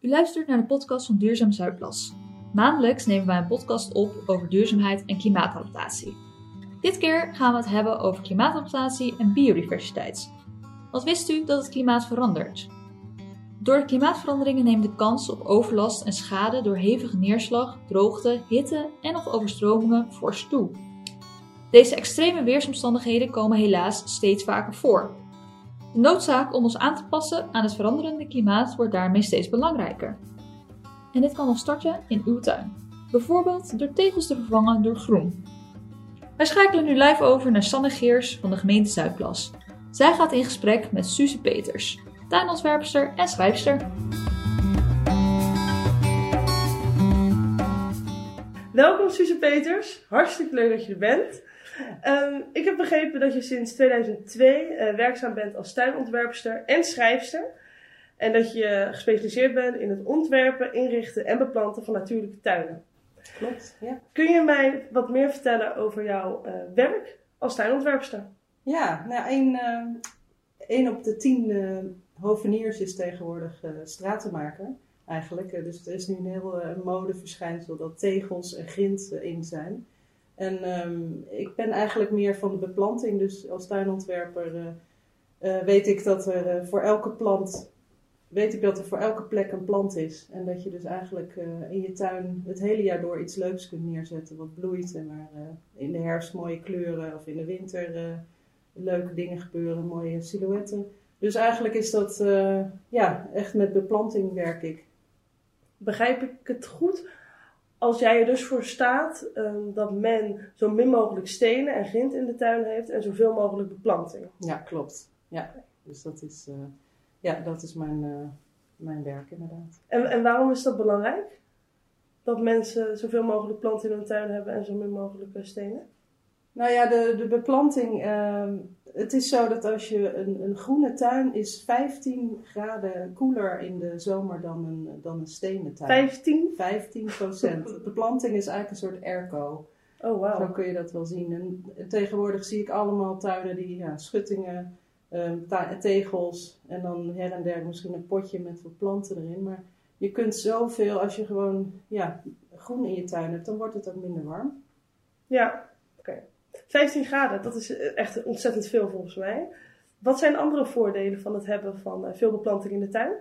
U luistert naar de podcast van Duurzaam Zuidplas. Maandelijks nemen wij een podcast op over duurzaamheid en klimaatadaptatie. Dit keer gaan we het hebben over klimaatadaptatie en biodiversiteit. Wat wist u dat het klimaat verandert? Door de klimaatveranderingen neemt de kans op overlast en schade door hevige neerslag, droogte, hitte en of overstromingen fors toe. Deze extreme weersomstandigheden komen helaas steeds vaker voor. De noodzaak om ons aan te passen aan het veranderende klimaat wordt daarmee steeds belangrijker. En dit kan nog starten in uw tuin. Bijvoorbeeld door tegels te vervangen door groen. Wij schakelen nu live over naar Sanne Geers van de gemeente Zuidplas. Zij gaat in gesprek met Suze Peters, tuinontwerpster en schrijfster. Welkom Suze Peters, hartstikke leuk dat je er bent. Um, ik heb begrepen dat je sinds 2002 uh, werkzaam bent als tuinontwerpster en schrijfster. En dat je gespecialiseerd bent in het ontwerpen, inrichten en beplanten van natuurlijke tuinen. Klopt, ja. Kun je mij wat meer vertellen over jouw uh, werk als tuinontwerpster? Ja, nou, een, uh, een op de tien hoveniers is tegenwoordig stratenmaker eigenlijk. dus er is nu een heel modeverschijnsel dat tegels en grind in zijn. En um, ik ben eigenlijk meer van de beplanting. Dus als tuinontwerper uh, uh, weet ik dat er uh, voor elke plant, weet ik dat er voor elke plek een plant is. En dat je dus eigenlijk in je tuin het hele jaar door iets leuks kunt neerzetten wat bloeit. En waar in de herfst mooie kleuren of in de winter leuke dingen gebeuren, mooie silhouetten. Dus eigenlijk is dat, ja, echt met beplanting werk ik. Begrijp ik het goed? Als jij er dus voor staat um, dat men zo min mogelijk stenen en grind in de tuin heeft en zoveel mogelijk beplanting. Ja, klopt. Ja, dus dat is, uh, ja, dat is mijn, uh, mijn werk inderdaad. En, en waarom is dat belangrijk? Dat mensen zoveel mogelijk planten in hun tuin hebben en zo min mogelijk stenen? Nou ja, de, de beplanting. Uh, het is zo dat als je een, een groene tuin is 15 graden koeler in de zomer dan een, dan een stenen tuin. 15? 15 procent. beplanting is eigenlijk een soort airco. Oh, wow. Zo kun je dat wel zien. En tegenwoordig zie ik allemaal tuinen die ja, schuttingen, um, tegels en dan her en der misschien een potje met wat planten erin. Maar je kunt zoveel, als je gewoon ja, groen in je tuin hebt, dan wordt het ook minder warm. Ja. 15 graden, dat is echt ontzettend veel volgens mij. Wat zijn andere voordelen van het hebben van uh, veel beplanting in de tuin?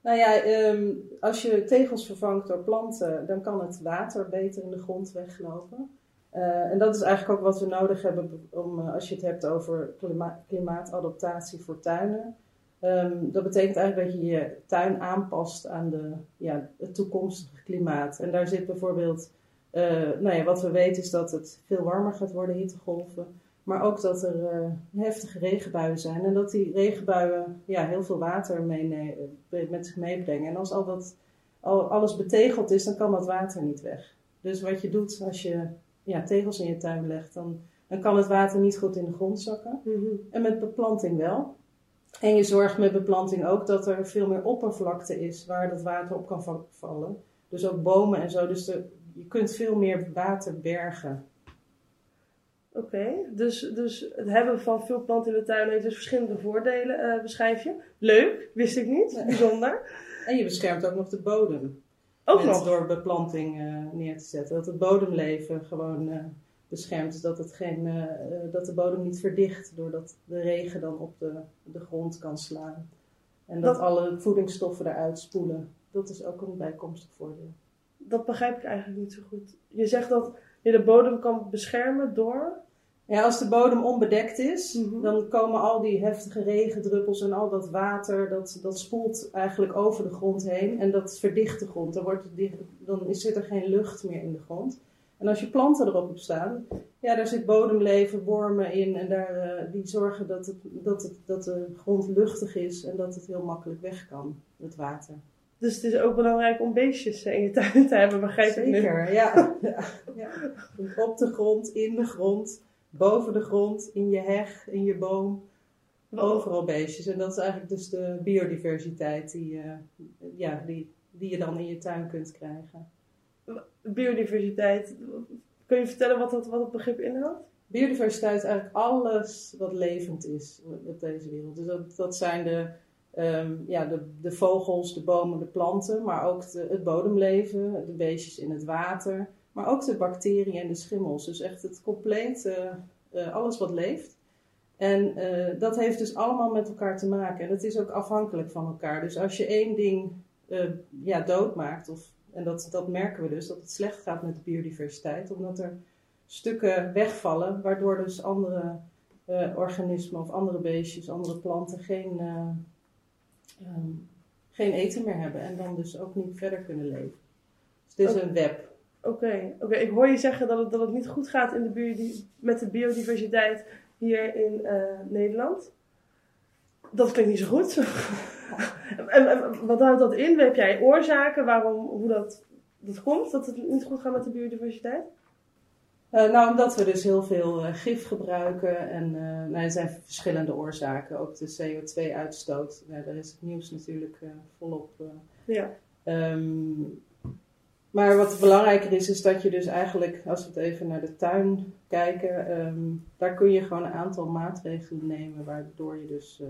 Nou ja, um, als je tegels vervangt door planten, dan kan het water beter in de grond weglopen. Uh, en dat is eigenlijk ook wat we nodig hebben om, als je het hebt over klima klimaatadaptatie voor tuinen. Um, dat betekent eigenlijk dat je je tuin aanpast aan de, ja, het toekomstige klimaat. En daar zit bijvoorbeeld nou ja, wat we weten is dat het veel warmer gaat worden, hittegolven. Maar ook dat er uh, heftige regenbuien zijn. En dat die regenbuien ja, heel veel water mee, met zich meebrengen. En als al dat, al, alles betegeld is, dan kan dat water niet weg. Dus wat je doet als je ja, tegels in je tuin legt, dan, dan kan het water niet goed in de grond zakken. Mm -hmm. En met beplanting wel. En je zorgt met beplanting ook dat er veel meer oppervlakte is waar dat water op kan vallen. Dus ook bomen en zo. Dus de, je kunt veel meer water bergen. Oké, okay, dus, dus het hebben van veel planten in de tuin heeft dus verschillende voordelen, uh, beschrijf je. Leuk, wist ik niet, nee. bijzonder. En je beschermt ook nog de bodem. Ook met, nog? Door beplanting uh, neer te zetten. Dat het bodemleven gewoon uh, beschermt. Dat, het geen, dat de bodem niet verdicht doordat de regen dan op de, de grond kan slaan. En dat, dat alle voedingsstoffen eruit spoelen. Dat is ook een bijkomstig voordeel dat begrijp ik eigenlijk niet zo goed. Je zegt dat je de bodem kan beschermen door. Ja, als de bodem onbedekt is, mm -hmm. dan komen al die heftige regendruppels en al dat water, dat, dat spoelt eigenlijk over de grond heen en dat verdicht de grond. Dan, wordt het dan zit er geen lucht meer in de grond. En als je planten erop op staan, ja, daar zit bodemleven, wormen in en daar, uh, die zorgen dat, het, dat, het, dat de grond luchtig is en dat het heel makkelijk weg kan, het water. Dus het is ook belangrijk om beestjes in je tuin te hebben, begrijp Zeker, ik. Zeker, ja. ja, ja. Op de grond, in de grond, boven de grond, in je heg, in je boom. Overal beestjes. En dat is eigenlijk dus de biodiversiteit die, uh, ja, die, die je dan in je tuin kunt krijgen. Biodiversiteit, kun je vertellen wat dat, wat het begrip inhoudt? Biodiversiteit is eigenlijk alles wat levend is op deze wereld. Dus dat, dat zijn de ehm, ja, de, de vogels, de bomen, de planten, maar ook de, het bodemleven, de beestjes in het water, maar ook de bacteriën en de schimmels. Dus echt het compleet, eh, alles wat leeft. En eh, dat heeft dus allemaal met elkaar te maken. En het is ook afhankelijk van elkaar. Dus als je één ding ja, doodmaakt, of, en dat, dat merken we dus, dat het slecht gaat met de biodiversiteit, omdat er stukken wegvallen, waardoor dus andere organismen of andere beestjes, andere planten geen, ehm, geen eten meer hebben en dan dus ook niet verder kunnen leven. Dus het is een web. Oké, oké. ik hoor je zeggen dat het, dat het niet goed gaat in de met de biodiversiteit hier in uh, Nederland. Dat klinkt niet zo goed. en, wat houdt dat in? Heb jij oorzaken waarom, hoe dat, dat komt, dat het niet goed gaat met de biodiversiteit? Uh, nou, omdat we dus heel veel uh, gif gebruiken en nou, er zijn verschillende oorzaken. Ook de CO2-uitstoot, ja, daar is het nieuws natuurlijk volop. ja. Um, maar wat belangrijker is, is dat je dus eigenlijk, als we het even naar de tuin kijken, ehm, daar kun je gewoon een aantal maatregelen nemen, waardoor je dus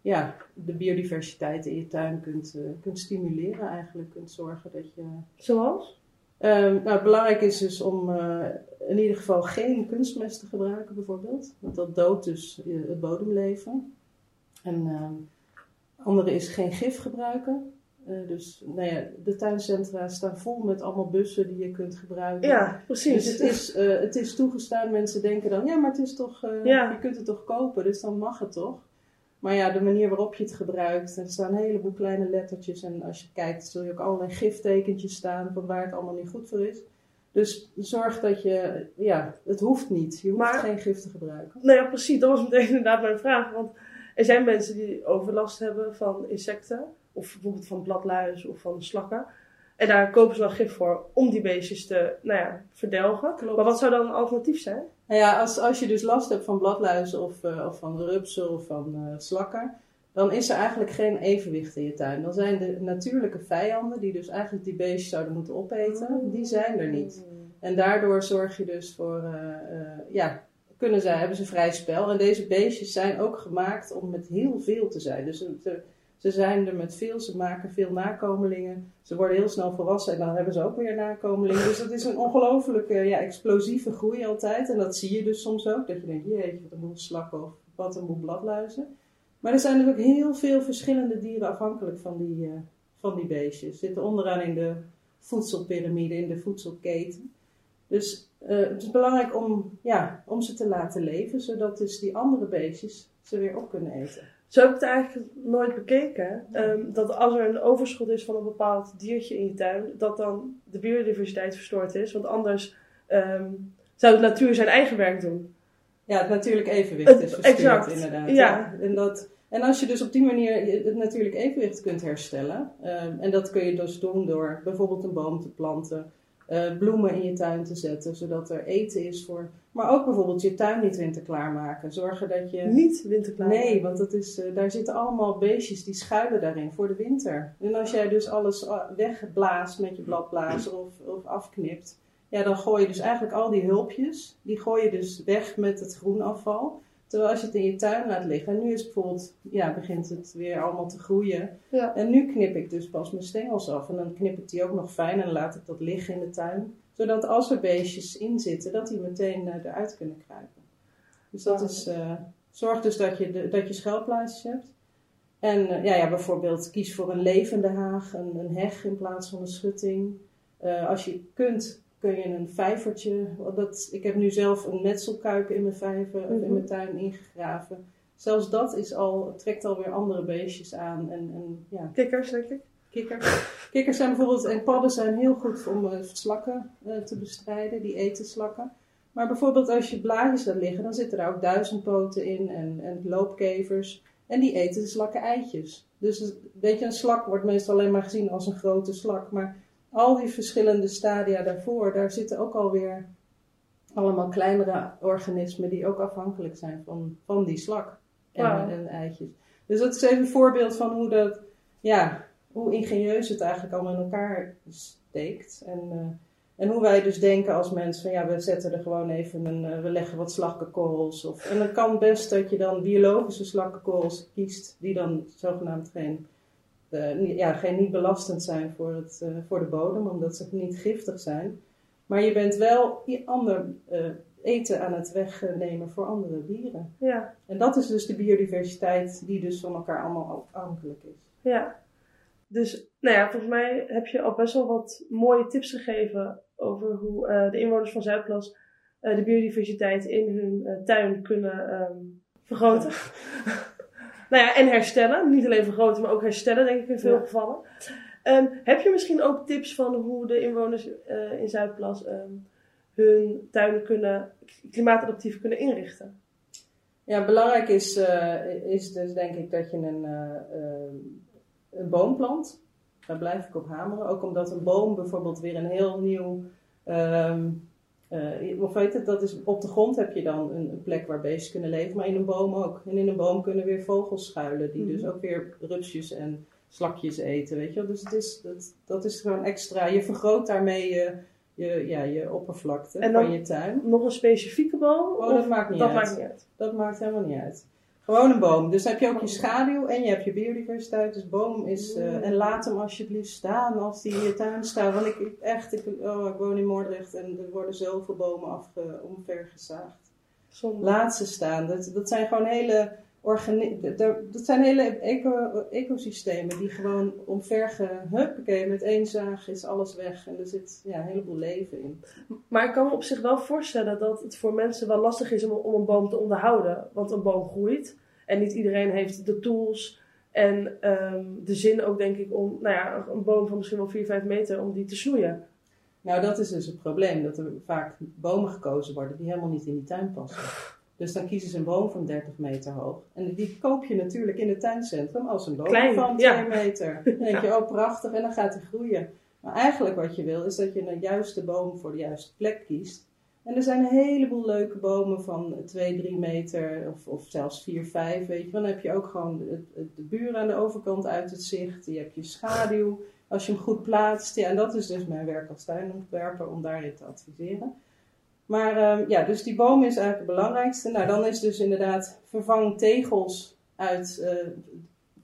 ja, de biodiversiteit in je tuin kunt, kunt stimuleren eigenlijk. Kunt zorgen dat je... Zoals? Um, nou, belangrijk is dus om uh, in ieder geval geen kunstmest te gebruiken bijvoorbeeld. Want dat doodt dus het bodemleven. En ehm, andere is geen gif gebruiken. Dus nou ja, de tuincentra staan vol met allemaal bussen die je kunt gebruiken. Ja, precies. Dus het is, het is toegestaan. Mensen denken dan, ja, maar het is toch, ja. je kunt het toch kopen, dus dan mag het toch. Maar ja, de manier waarop je het gebruikt, er staan een heleboel kleine lettertjes. En als je kijkt, zul je ook allerlei giftekentjes staan van waar het allemaal niet goed voor is. Dus zorg dat je, ja, het hoeft niet. Je hoeft maar, geen gif te gebruiken. Nou ja, precies. Dat was meteen inderdaad mijn vraag. Want er zijn mensen die overlast hebben van insecten. Of bijvoorbeeld van bladluis of van slakken. En daar kopen ze wel gif voor om die beestjes te nou ja, verdelgen. Klopt. Maar wat zou dan een alternatief zijn? Nou ja, als, als je dus last hebt van bladluizen of, uh, of van rupsen of van uh, slakken, dan is er eigenlijk geen evenwicht in je tuin. Dan zijn de natuurlijke vijanden, die dus eigenlijk die beestjes zouden moeten opeten, die zijn er niet. Mm. En daardoor zorg je dus voor, uh, ja, kunnen zij, hebben ze vrij spel. En deze beestjes zijn ook gemaakt om met heel veel te zijn. Dus de, ze zijn er met veel, ze maken veel nakomelingen. Ze worden heel snel volwassen en dan hebben ze ook weer nakomelingen. Dus dat is een ongelofelijke ja, explosieve groei altijd. En dat zie je dus soms ook. Dat je denkt, jeetje, wat een boel slakken of wat een boel bladluizen. Maar er zijn dus ook heel veel verschillende dieren afhankelijk van die, uh, van die beestjes. Zitten onderaan in de voedselpyramide, in de voedselketen. Dus uh, het is belangrijk om, ja, om ze te laten leven, zodat dus die andere beestjes ze weer op kunnen eten. Zo heb ik het eigenlijk nooit bekeken. Ehm, dat als er een overschot is van een bepaald diertje in je tuin, dat dan de biodiversiteit verstoord is. Want anders um, zou de natuur zijn eigen werk doen. Ja, het natuurlijk evenwicht is verstoord exact. inderdaad. Ja. En, dat, en als je dus op die manier het natuurlijk evenwicht kunt herstellen, um, en dat kun je dus doen door bijvoorbeeld een boom te planten, uh, bloemen in je tuin te zetten, zodat er eten is voor maar ook bijvoorbeeld je tuin niet winterklaar maken. Zorgen dat je... Niet winterklaar Nee, want dat is, uh, daar zitten allemaal beestjes die schuilen daarin voor de winter. En als jij dus alles eh, wegblaast met je bladblazer of, of afknipt... Ja, dan gooi je dus eigenlijk al die hulpjes, die gooi je dus weg met het groenafval. Terwijl als je het in je tuin laat liggen, en nu is bijvoorbeeld, ja, begint het weer allemaal te groeien. Ja. En nu knip ik dus pas mijn stengels af. En dan knip ik die ook nog fijn en laat ik dat liggen in de tuin zodat als er beestjes in zitten, dat die meteen uh, eruit kunnen kruipen. Dus dat is, uh, zorg dus dat je, de, dat je schuilplaatsjes hebt. En uh, ja, ja, bijvoorbeeld kies voor een levende haag, een, een heg in plaats van een schutting. als je kunt, kun je een vijvertje. Dat, ik heb nu zelf een metselkuip in mijn vijver, in mijn mhm. tuin ingegraven. Zelfs dat is al, trekt alweer andere beestjes aan. En, en, ja. Kikkers, denk ik. Kikkers. Kikkers zijn bijvoorbeeld, en padden zijn heel goed om uh, slakken uh, te bestrijden, die eten slakken. Maar bijvoorbeeld als je blaadjes laat liggen, dan zitten er ook duizendpoten in en, en loopkevers. En die eten de slakken eitjes. Dus weet je, een slak wordt meestal alleen maar gezien als een grote slak. Maar al die verschillende stadia daarvoor, daar zitten ook alweer allemaal kleinere organismen die ook afhankelijk zijn van, van die slak en, en eitjes. Dus dat is even een voorbeeld van hoe dat, ja, hoe ingenieus het eigenlijk allemaal in elkaar steekt. En, uh, En hoe wij dus denken als mensen van ja, we zetten er gewoon even een, uh, we leggen wat slakkenkorrels. Of, en het kan best dat je dan biologische slakkenkorrels kiest, die dan zogenaamd geen, uh, ja, geen niet belastend zijn voor, het, voor de bodem, omdat ze niet giftig zijn. Maar je bent wel ander eten aan het wegnemen voor andere dieren. Ja. En dat is dus de biodiversiteit die dus van elkaar allemaal afhankelijk is. Ja. Dus, nou ja, volgens mij heb je al best wel wat mooie tips gegeven over hoe uh, de inwoners van Zuidplas uh, de biodiversiteit in hun uh, tuin kunnen um, vergroten. nou ja, en herstellen. Niet alleen vergroten, maar ook herstellen, denk ik in veel ja. gevallen. Um, heb je misschien ook tips van hoe de inwoners in Zuidplas um, hun tuin kunnen, klimaatadaptief kunnen inrichten? Ja, belangrijk is, is dus denk ik dat je een, een boom plant. Daar blijf ik op hameren. Ook omdat een boom bijvoorbeeld weer een heel nieuw. Um, uh, of weet het, dat is op de grond heb je dan een, een, plek waar beesten kunnen leven, maar in een boom ook. En in een boom kunnen weer vogels schuilen, die mm. dus ook weer rupsjes en slakjes eten, weet je. Dus het is, dat, dat is gewoon extra. Je vergroot daarmee je, je, ja, je oppervlakte en dan van je tuin. Nog een specifieke boom? Oh, dat maakt niet dat uit. Maakt niet uit. Dat maakt helemaal niet uit. Gewoon een boom. Dus heb je ook je schaduw en je hebt je biodiversiteit. Dus boom is. Uh, en laat hem alsjeblieft staan als die in je tuin staat. Want ik, echt, ik, oh, ik woon in Moordrecht en er worden zoveel bomen afge, omvergezaagd. Laat ze staan. Dat, dat zijn gewoon hele. Dat zijn hele eco ecosystemen die gewoon omverge. Huppakee, met één zaag is alles weg. En er zit ja, een heleboel leven in. Maar ik kan me op zich wel voorstellen dat het voor mensen wel lastig is om, om een boom te onderhouden. Want een boom groeit. En niet iedereen heeft de tools en um, de zin ook, denk ik, om nou ja, een boom van misschien wel 4, 5 meter, om die te snoeien. Nou, dat is dus het probleem. Dat er vaak bomen gekozen worden die helemaal niet in die tuin passen. Dus dan kiezen ze een boom van 30 meter hoog. En die koop je natuurlijk in het tuincentrum als een boom Klein, van 2 ja. meter. Dan denk je, oh prachtig, en dan gaat hij groeien. Maar eigenlijk wat je wil, is dat je een juiste boom voor de juiste plek kiest. En er zijn een heleboel leuke bomen van 2, 3 meter of, of zelfs 4, 5. Weet je. Dan heb je ook gewoon de, de buren aan de overkant uit het zicht. Je hebt je schaduw als je hem goed plaatst. Ja, en dat is dus mijn werk als tuinontwerper om daarin te adviseren. Maar um, ja, dus die boom is eigenlijk het belangrijkste. Nou, dan is dus inderdaad vervang tegels uit uh,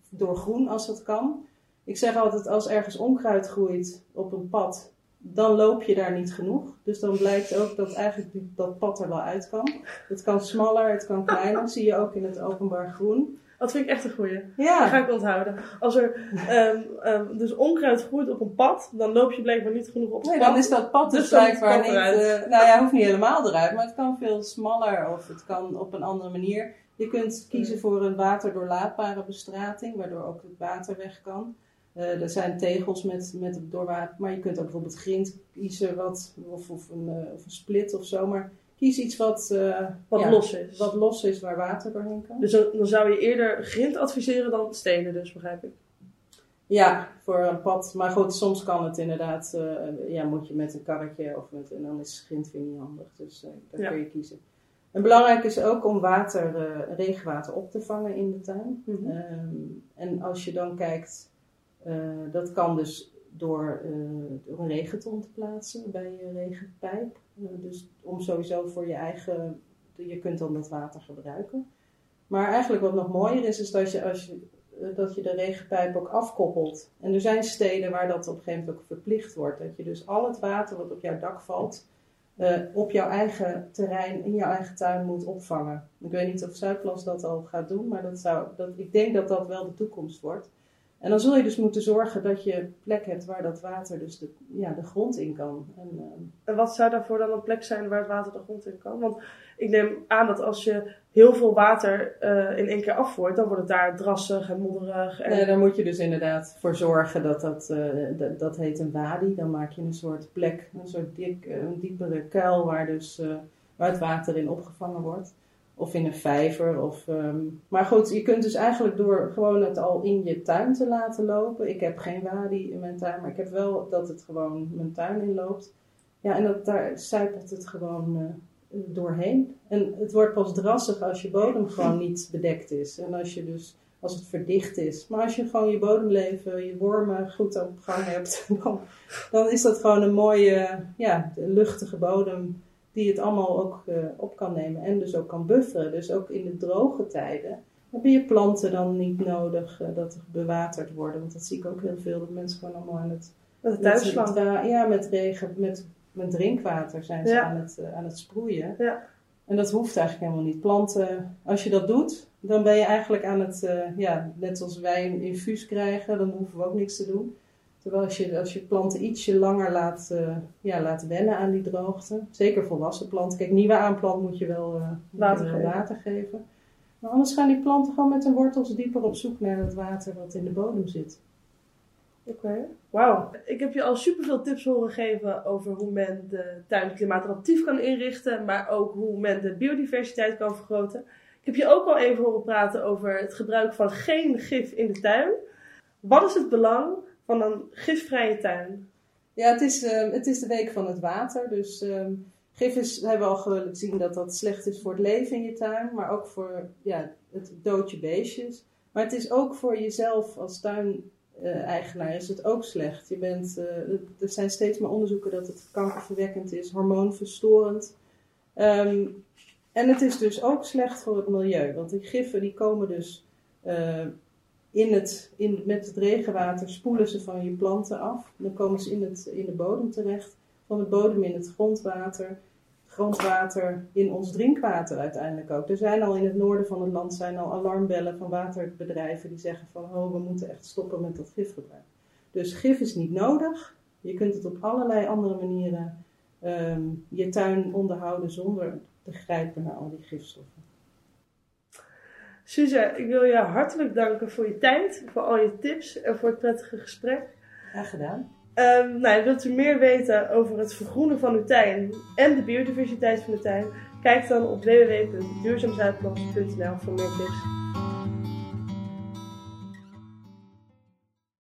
door groen als dat kan. Ik zeg altijd, als ergens onkruid groeit op een pad, dan loop je daar niet genoeg. Dus dan blijkt ook dat eigenlijk dat pad er wel uit kan. Het kan smaller, het kan kleiner. Dat zie je ook in het openbaar groen. Dat vind ik echt een goeie. Ja. Dat ga ik onthouden. Als er um, um, dus onkruid groeit op een pad, dan loop je blijkbaar niet genoeg op het Nee, pad. dan is dat pad dus, Dus blijkbaar niet... eh, nou ja, hoeft niet helemaal eruit, maar het kan veel smaller of het kan op een andere manier. Je kunt kiezen voor een waterdoorlaatbare bestrating, waardoor ook het water weg kan. Eh, er zijn tegels met, met doorwater, maar je kunt ook bijvoorbeeld grind kiezen wat, of, of, een, eh, of een split of zo. Maar kies iets wat, eh, Wat ja, los is. wat los is waar water doorheen kan. Dus dan, dan zou je eerder grind adviseren dan stenen, dus begrijp ik. Ja, voor een pad. Maar goed, soms kan het inderdaad, eh, ja, moet je met een karretje of met, en dan is grind weer niet handig. Dus eh daar Ja. kun je kiezen. En belangrijk is ook om water, regenwater op te vangen in de tuin. Mhm. Ehm, en als je dan kijkt, dat kan dus door, eh, door een regenton te plaatsen bij je regenpijp. Eh, dus om sowieso voor je eigen, je kunt dan dat water gebruiken. Maar eigenlijk wat nog mooier is, is dat je, als je, eh, dat je de regenpijp ook afkoppelt. En er zijn steden waar dat op een gegeven moment ook verplicht wordt. Dat je dus al het water wat op jouw dak valt, op jouw eigen terrein, in jouw eigen tuin moet opvangen. Ik weet niet of Zuidplas dat al gaat doen, maar dat zou, dat, ik denk dat dat wel de toekomst wordt. En dan zul je dus moeten zorgen dat je plek hebt waar dat water dus de, ja, de grond in kan. En, ehm, En wat zou daarvoor dan een plek zijn waar het water de grond in kan? Want ik neem aan dat als je heel veel water eh, in één keer afvoert, dan wordt het daar drassig en modderig. En... Nee, daar moet je dus inderdaad voor zorgen dat dat, eh, dat, dat heet een wadi. Dan maak je een soort plek, een soort dik, eh, een diepere kuil waar, dus, eh, waar het water in opgevangen wordt. Of in een vijver. Of, ehm, maar goed, je kunt dus eigenlijk door gewoon het al in je tuin te laten lopen. Ik heb geen wadi in mijn tuin, maar ik heb wel dat het gewoon mijn tuin inloopt. Ja, en dat, daar zijpelt het gewoon eh, doorheen. En het wordt pas drassig als je bodem gewoon niet bedekt is. En als je dus als het verdicht is. Maar als je gewoon je bodemleven, je wormen goed op gang hebt, dan, dan is dat gewoon een mooie, ja, luchtige bodem die het allemaal ook uh, op kan nemen en dus ook kan bufferen. Dus ook in de droge tijden hebben je planten dan niet nodig uh, dat er bewaterd worden. Want dat zie ik ook heel veel, dat mensen gewoon allemaal aan het... Met het Ja, met regen, met, met drinkwater zijn ze aan, het, uh, aan het sproeien. Ja. En dat hoeft eigenlijk helemaal niet. Planten, als je dat doet, dan ben je eigenlijk aan het, ja, net als wij een infuus krijgen, dan hoeven we ook niks te doen. Terwijl als je, als je planten ietsje langer laat, uh, ja, laat wennen aan die droogte, zeker volwassen planten. Kijk, nieuwe aanplant moet je wel uh, water, geven. water, geven. Maar anders gaan die planten gewoon met hun wortels dieper op zoek naar het water wat in de bodem zit. Oké, okay. wauw. Ik heb je al superveel tips horen geven over hoe men de tuin klimaatadaptief kan inrichten, maar ook hoe men de biodiversiteit kan vergroten. Ik heb je ook al even horen praten over het gebruik van geen gif in de tuin. Wat is het belang van een gifvrije tuin? Ja, het is, uh, het is de week van het water. Dus uh, gif is, we hebben al gezien dat dat slecht is voor het leven in je tuin, maar ook voor ja, het doodje beestjes. Maar het is ook voor jezelf als tuineigenaar is het ook slecht. Je bent, uh, er zijn steeds meer onderzoeken dat het kankerverwekkend is, hormoonverstorend. Um, en het is dus ook slecht voor het milieu, want die giffen die komen dus uh, in het, in, met het regenwater spoelen ze van je planten af. Dan komen ze in, het, in de bodem terecht. Van het bodem in het grondwater. Grondwater in ons drinkwater uiteindelijk ook. Er zijn al in het noorden van het land zijn al alarmbellen van waterbedrijven die zeggen van oh, we moeten echt stoppen met dat gifgebruik. Dus gif is niet nodig. Je kunt het op allerlei andere manieren um, je tuin onderhouden zonder te grijpen naar al die gifstoffen. Suze, ik wil je hartelijk danken voor je tijd, voor al je tips en voor het prettige gesprek. Graag gedaan. Um, nou, wilt u meer weten over het vergroenen van uw tuin en de biodiversiteit van de tuin? Kijk dan op www.duurzaamzuidplas.nl voor meer tips.